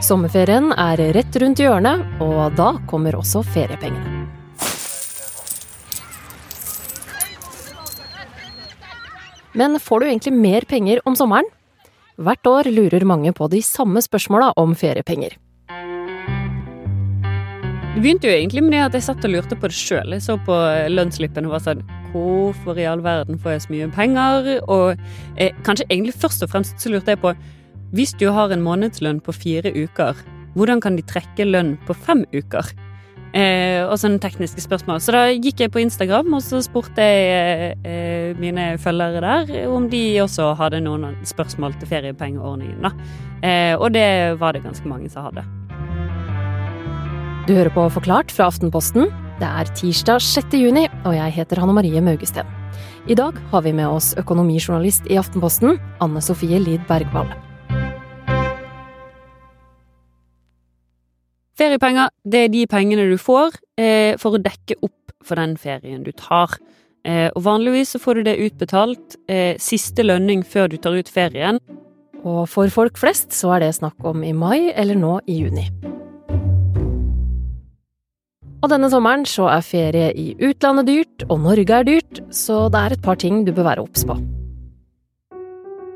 Sommerferien er rett rundt hjørnet, og da kommer også feriepengene. Men får du egentlig mer penger om sommeren? Hvert år lurer mange på de samme spørsmåla om feriepenger. Det begynte jo egentlig med at jeg satt og lurte på det sjøl. Jeg så på lønnsslippen og var sånn Hvorfor i all verden får jeg så mye penger? Og eh, kanskje egentlig først og fremst så lurte jeg på Hvis du har en månedslønn på fire uker, hvordan kan de trekke lønn på fem uker? Eh, og sånne tekniske spørsmål. Så da gikk jeg på Instagram og så spurte jeg eh, mine følgere der om de også hadde noen spørsmål til feriepengeordningen. Eh, og det var det ganske mange som hadde. Du hører på Forklart fra Aftenposten. Det er tirsdag 6. juni, og jeg heter Hanne Marie Maugesten. I dag har vi med oss økonomijournalist i Aftenposten, Anne Sofie Lid Bergwall. Feriepenger det er de pengene du får eh, for å dekke opp for den ferien du tar. Eh, og Vanligvis så får du det utbetalt eh, siste lønning før du tar ut ferien. Og for folk flest så er det snakk om i mai eller nå i juni. Og denne sommeren så er ferie i utlandet dyrt, og Norge er dyrt, så det er et par ting du bør være obs på.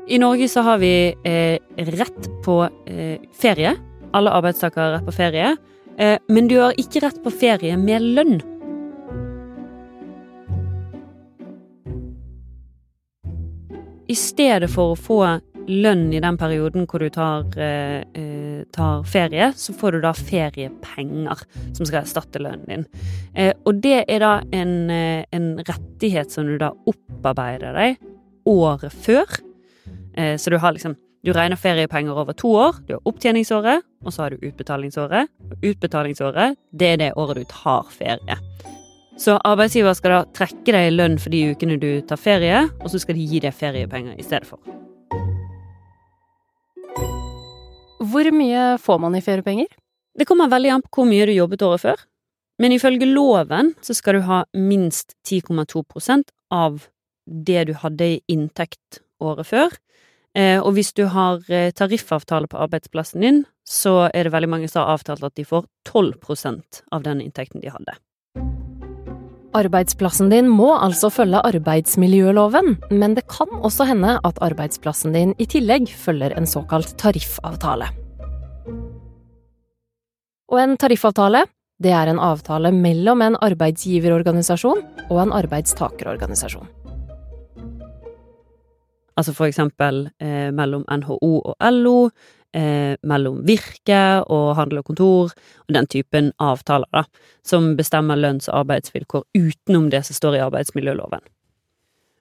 I Norge så har vi eh, rett på eh, ferie alle arbeidstakere har rett på ferie, eh, men du har ikke rett på ferie med lønn. I stedet for å få lønn i den perioden hvor du tar, eh, eh, tar, ferie, så får du da feriepenger som skal erstatte lønnen din. Og det er da en, en, rettighet som du da opparbeider deg året før. Så du har liksom du regner feriepenger over to år. Du har opptjeningsåret, og så har du utbetalingsåret. Og utbetalingsåret, det er det året du tar ferie. Så arbeidsgiver skal da trekke deg i lønn for de ukene du tar ferie, og så skal de gi deg feriepenger i stedet for. Hvor mye får man i feriepenger? Det kommer veldig an på hvor mye du jobbet året før. Men ifølge loven så skal du ha minst 10,2% av det du hadde i inntekt året før. Eh, og hvis du har eh, tariffavtale på arbeidsplassen din, så er det veldig mange som har avtalt at de får 12% av den inntekten de hadde. Arbeidsplassen din må altså følge arbeidsmiljøloven, men det kan også hende at arbeidsplassen din i tillegg følger en såkalt tariffavtale. Og en tariffavtale, det er en avtale mellom en arbeidsgiverorganisasjon og en arbeidstakerorganisasjon. Altså for eksempel eh, mellom NHO og LO, eh, mellom Virke og Handel og Kontor, og den typen avtaler, da, som bestemmer lønns- og arbeidsvilkår utenom det som står i arbeidsmiljøloven.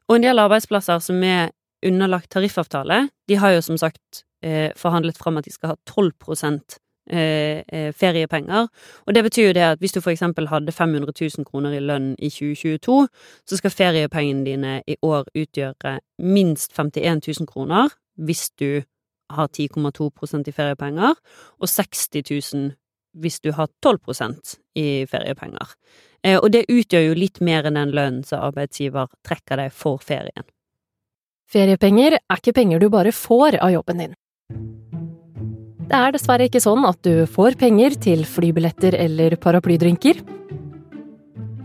Og en del arbeidsplasser som er underlagt tariffavtale, de har jo som sagt eh, forhandlet fram at de skal ha 12 Eh, eh, feriepenger. Og det betyr jo det at hvis du for eksempel hadde 500 000 kroner i lønn i 2022, så skal feriepengene dine i år utgjøre minst 51 000 kroner hvis du har 10,2% i feriepenger, og 60 000 hvis du har 12% i feriepenger. Eh, og det utgjør jo litt mer enn den lønnen som arbeidsgiver trekker deg for ferien. Feriepenger er ikke penger du bare får av jobben din. Det er dessverre ikke sånn at du får penger til flybilletter eller paraplydrinker.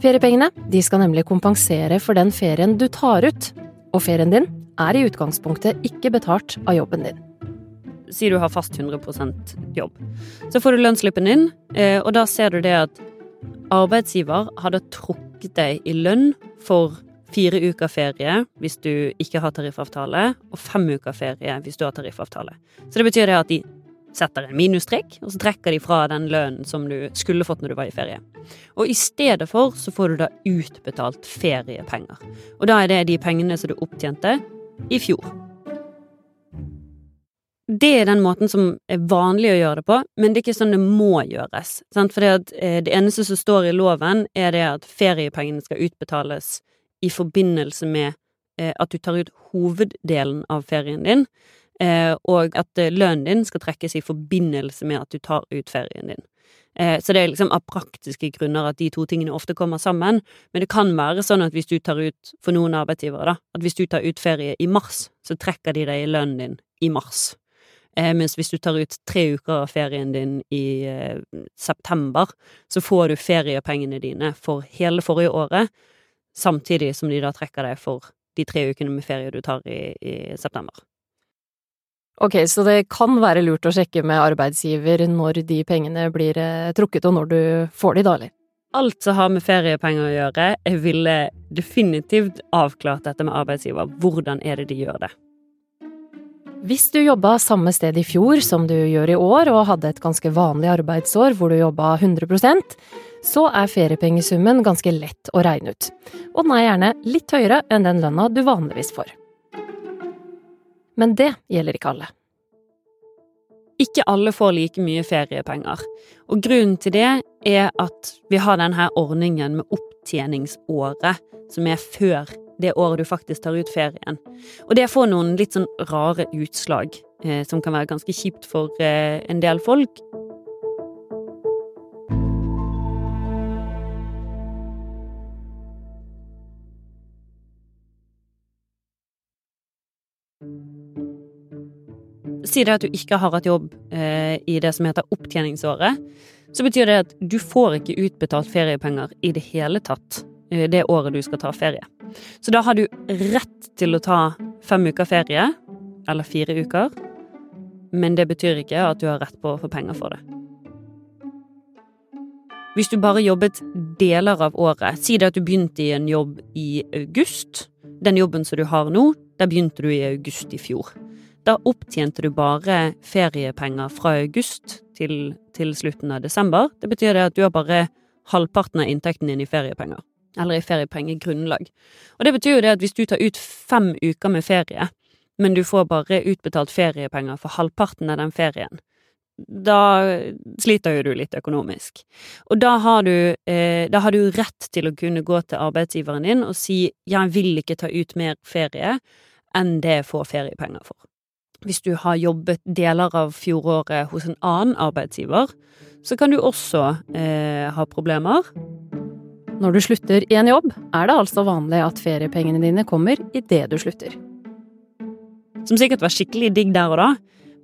Feriepengene de skal nemlig kompensere for den ferien du tar ut, og ferien din er i utgangspunktet ikke betalt av jobben din. Si du har fast 100% jobb. Så får du lønnsslippen din, eh, og da ser du det at arbeidsgiver hadde trukket deg i lønn for fire uker ferie hvis du ikke har tariffavtale, og fem uker ferie hvis du har tariffavtale. Så det betyr det at de setter en minusstrek, og så trekker de fra den lønnen som du skulle fått når du var i ferie. Og i stedet for så får du da utbetalt feriepenger. Og da er det de pengene som du opptjente i fjor. Det er den måten som er vanlig å gjøre det på, men det er ikke sånn det må gjøres. For eh, det eneste som står i loven, er det at feriepengene skal utbetales i forbindelse med eh, at du tar ut hoveddelen av ferien din, og at eh, lønnen din skal trekkes i forbindelse med at du tar ut ferien din. Eh, så det er liksom av praktiske grunner at de to tingene ofte kommer sammen, men det kan være sånn at hvis du tar ut, for noen arbeidsgivere, da, at hvis du tar ut ferie i mars, så trekker de deg i lønnen din i mars. Eh, mens hvis du tar ut tre uker av ferien din i eh, september, så får du feriepengene dine for hele forrige året, samtidig som de da trekker deg for de tre ukene med ferie du tar i, i september. Ok, så det kan være lurt å sjekke med arbeidsgiver når de pengene blir eh, trukket, og når du får de, da, eller? Alt som har med feriepenger å gjøre, jeg ville definitivt avklart dette med arbeidsgiver. Hvordan er det de gjør det? Hvis du jobba samme sted i fjor som du gjør i år, og hadde et ganske vanlig arbeidsår hvor du jobba 100% så er feriepengesummen ganske lett å regne ut. Og den er gjerne litt høyere enn den lønna du vanligvis får. Men det gjelder ikke alle. Ikke alle får like mye feriepenger, og grunnen til det er at vi har denne ordningen med opptjeningsåret, som er før det året du faktisk tar ut ferien. Og det får noen litt sånn rare utslag, eh, som kan være ganske kjipt for eh, en del folk. Si det at du ikke har hatt jobb eh, i det som heter opptjeningsåret. Så betyr det at du får ikke utbetalt feriepenger i det hele tatt eh, det året du skal ta ferie. Så da har du rett til å ta fem uker ferie, eller fire uker, men det betyr ikke at du har rett på å få penger for det. Hvis du bare jobbet deler av året, si det at du begynte i en jobb i august. Den jobben som du har nå, der begynte du i august i fjor. Da opptjente du bare feriepenger fra august til, til slutten av desember. Det betyr det at du har bare halvparten av inntekten din i feriepenger eller i feriepengegrunnlag. Og det betyr jo det at hvis du tar ut fem uker med ferie, men du får bare utbetalt feriepenger for halvparten av den ferien, da sliter jo du litt økonomisk. Og da har du, eh, da har du rett til å kunne gå til arbeidsgiveren din og si 'jeg vil ikke ta ut mer ferie' enn det jeg får feriepenger for. Hvis du har jobbet deler av fjoråret hos en annen arbeidsgiver, så kan du også eh, ha problemer. Når du slutter i en jobb, er det altså vanlig at feriepengene dine kommer idet du slutter. Som sikkert var skikkelig digg der og da,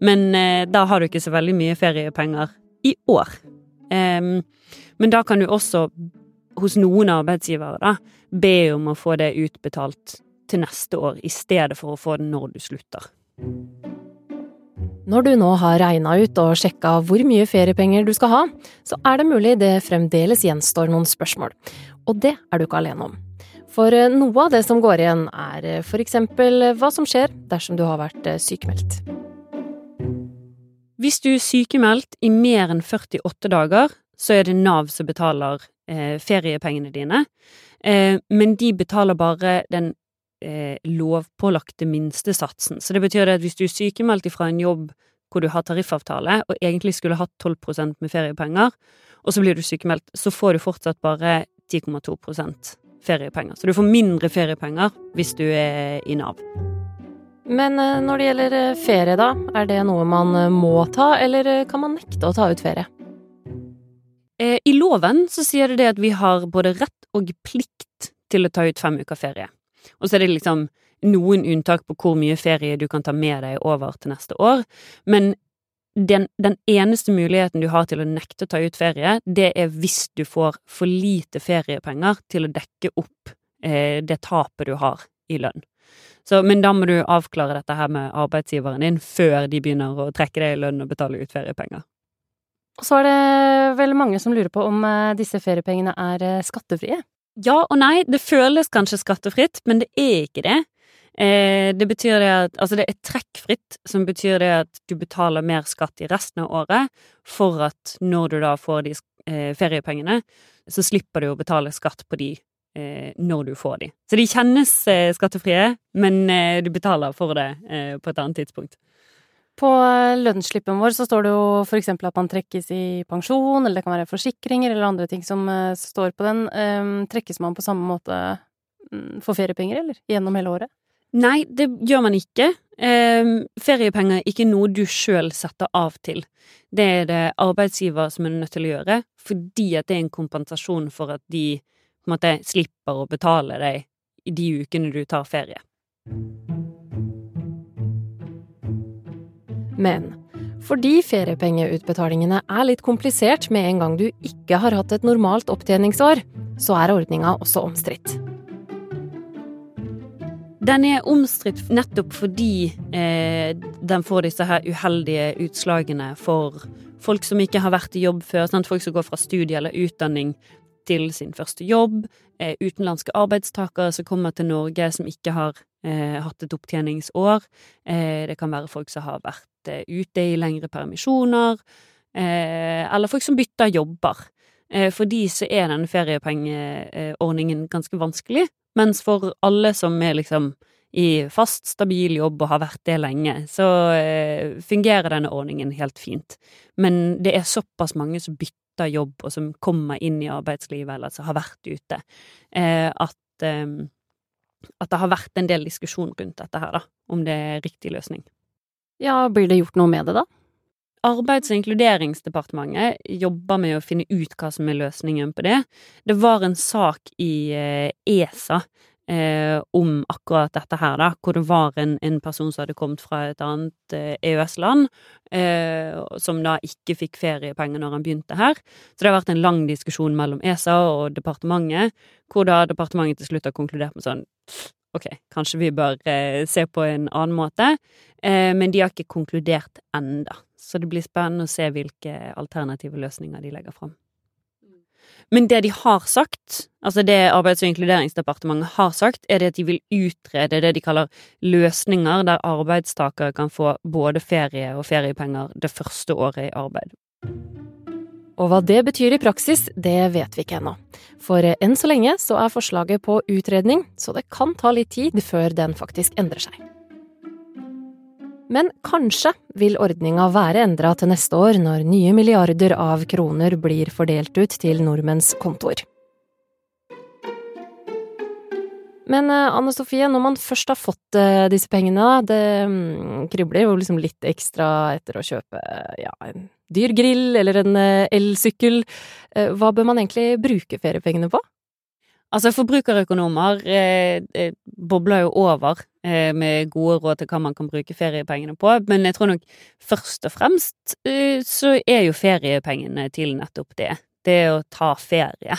men eh, da har du ikke så veldig mye feriepenger i år. Um, men da kan du også, hos noen arbeidsgivere, da, be om å få det utbetalt til neste år, i stedet for å få det når du slutter. Når du nå har regna ut og sjekka hvor mye feriepenger du skal ha, så er det mulig det fremdeles gjenstår noen spørsmål. Og det er du ikke alene om. For eh, noe av det som går igjen, er eh, for eksempel hva som skjer dersom du har vært eh, sykemeldt. Hvis du er sykemeldt i mer enn 48 dager, så er det Nav som betaler eh, feriepengene dine. Eh, men de betaler bare den eh, lovpålagte minstesatsen. Så det betyr at hvis du er sykemeldt fra en jobb hvor du har tariffavtale, og egentlig skulle hatt 12 med feriepenger, og så blir du sykemeldt, så får du fortsatt bare 10,2% feriepenger. Så du får mindre feriepenger hvis du er i Nav. Men eh, når det gjelder eh, ferie, da, er det noe man eh, må ta, eller kan man nekte å ta ut ferie? I loven så sier det det at vi har både rett og plikt til å ta ut fem uker ferie. Og så er det liksom noen unntak på hvor mye ferie du kan ta med deg over til neste år, men den, den, eneste muligheten du har til å nekte å ta ut ferie, det er hvis du får for lite feriepenger til å dekke opp eh, det tapet du har i lønn. Så, men da må du avklare dette her med arbeidsgiveren din før de begynner å trekke deg i lønn og betale ut feriepenger. Og så er det vel mange som lurer på om eh, disse feriepengene er eh, skattefrie? Ja og nei, det føles kanskje skattefritt, men det er ikke det. Eh, det betyr det at Altså, det er trekkfritt, som betyr det at du betaler mer skatt i resten av året, for at når du da får de eh, feriepengene, så slipper du å betale skatt på de eh, når du får de. Så de kjennes skattefrie, men du betaler for det på et annet tidspunkt. På lønnsslippen vår så står det jo for eksempel at man trekkes i pensjon, eller det kan være forsikringer eller andre ting som uh, står på den. Um, trekkes man på samme måte um, for feriepenger, eller? Gjennom hele året? Nei, det gjør man ikke. Um, feriepenger er ikke noe du sjøl setter av til. Det er det arbeidsgiver som er nødt til å gjøre, fordi at det er en kompensasjon for at de på en måte slipper å betale deg i de ukene du tar ferie. Men fordi feriepengeutbetalingene er litt komplisert med en gang du ikke har hatt et normalt opptjeningsår, så er ordninga også omstridt. Den er omstridt nettopp fordi eh, den får disse her uheldige utslagene for folk som ikke har vært i jobb før. Sant? Folk som går fra studie eller utdanning til sin første jobb. Eh, utenlandske arbeidstakere som kommer til Norge som ikke har hatt et opptjeningsår. Eh, det kan være folk som har vært Eh, ute i lengre permisjoner, eh, eller folk som bytter jobber. Eh, for de så er denne feriepengeordningen ganske vanskelig, mens for alle som er liksom i fast, stabil jobb og har vært det lenge, så fungerer denne ordningen helt fint. Men det er såpass mange som bytter jobb, og som kommer inn i arbeidslivet, eller som har vært ute, at, at det har vært en del diskusjon rundt dette her, da, om det er riktig løsning. Ja, blir det gjort noe med det, da? Arbeids- og inkluderingsdepartementet jobber med å finne ut hva som er løsningen på det. Det var en sak i eh, ESA eh, om akkurat dette her, da, hvor det var en, en person som hadde kommet fra et annet eh, EØS-land, eh, som da ikke fikk feriepenger når han begynte her. Så det har vært en lang diskusjon mellom ESA og departementet, hvor da departementet til slutt har konkludert med sånn ok, kanskje vi bør eh, se på en annen måte, eh, men de har ikke konkludert enda. Så det blir spennende å se hvilke alternative løsninger de legger fram. Men det de har sagt, altså det Arbeids- og inkluderingsdepartementet har sagt, er det at de vil utrede det de kaller løsninger der arbeidstakere kan få både ferie og feriepenger det første året i arbeid. Og hva det betyr i praksis, det vet vi ikke ennå. For enn så lenge så er forslaget på utredning, så det kan ta litt tid før den faktisk endrer seg. Men kanskje vil ordninga være endra til neste år, når nye milliarder av kroner blir fordelt ut til nordmenns kontoer. Men eh, Anne Sofie, når man først har fått eh, disse pengene, det mm, kribler jo liksom litt ekstra etter å kjøpe ja, en dyr grill eller en eh, elsykkel. Hva bør man egentlig bruke feriepengene på? Altså, forbrukerøkonomer eh, bobler jo over eh, med gode råd til hva man kan bruke feriepengene på, men jeg tror nok først og fremst eh, så er jo feriepengene til nettopp det. Det å ta ferie.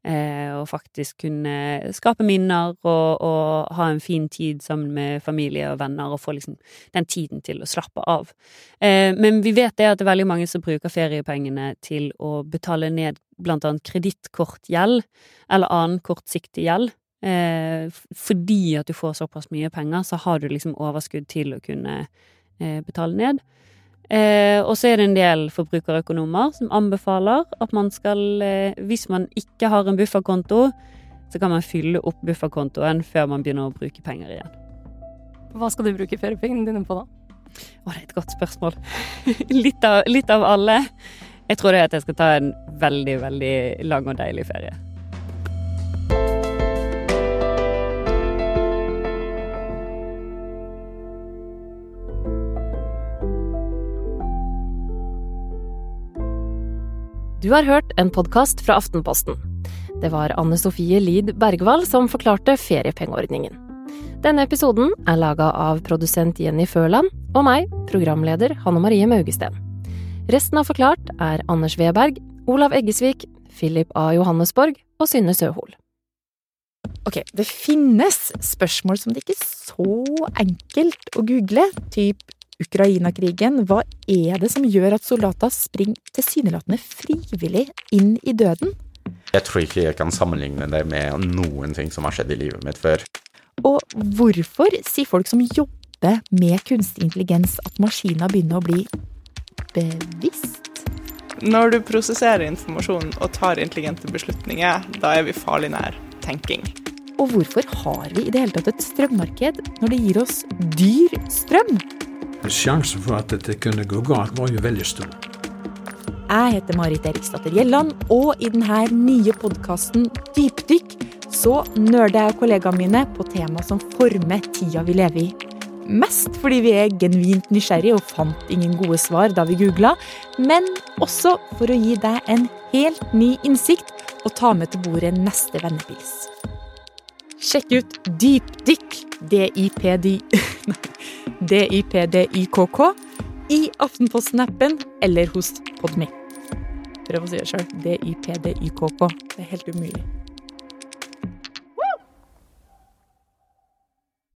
Eh, og faktisk kunne skape minner og, og, ha en fin tid sammen med familie og venner og få liksom den tiden til å slappe av. Eh, men vi vet det at det er veldig mange som bruker feriepengene til å betale ned blant annet kredittkortgjeld eller annen kortsiktig gjeld. Eh, fordi at du får såpass mye penger, så har du liksom overskudd til å kunne betale ned. Eh, og så er det en del forbrukerøkonomer som anbefaler at man skal, eh, hvis man ikke har en bufferkonto, så kan man fylle opp bufferkontoen før man begynner å bruke penger igjen. Hva skal du bruke feriepengene dine på, da? Å, det er et godt spørsmål. litt, av, litt av alle. Jeg tror det er at jeg skal ta en veldig, veldig lang og deilig ferie. Du har hørt en podkast fra Aftenposten. Det var Anne Sofie Lid Bergvall som forklarte feriepengeordningen. Denne episoden er laga av produsent Jenny Førland og meg, programleder Hanne Marie Maugesten. Resten av Forklart er Anders Weberg, Olav Eggesvik, Philip A. Johannesborg og Synne Søhol. Ok, det finnes spørsmål som det ikke er så enkelt å google, typ Ukraina-krigen, hva er det som gjør at soldater springer tilsynelatende frivillig inn i døden? Jeg tror ikke jeg kan sammenligne det med noen ting som har skjedd i livet mitt før. Og hvorfor sier folk som jobber med kunstig intelligens at maskiner begynner å bli bevisst? Når du prosesserer informasjon og tar intelligente beslutninger, da er vi farlig nær tenking. Og hvorfor har vi i det hele tatt et strømmarked når det gir oss dyr strøm? Sjansen for at dette kunne gå galt, var jo veldig stor. Jeg heter Marit Eriksdatter Gjelland, og i denne nye podkasten Dypdykk så nerder jeg kollegaene mine på tema som former tida vi lever i. Mest fordi vi er genuint nysgjerrige og fant ingen gode svar da vi googla, men også for å gi deg en helt ny innsikt og ta med til bordet neste vennepils. Sjekk ut Dypdykk, DIPD DIPDYKK i Aftenposten-appen eller hos Podme. Prøv å si det sjøl. D-y-p-d-y-k-k. Det er helt umulig.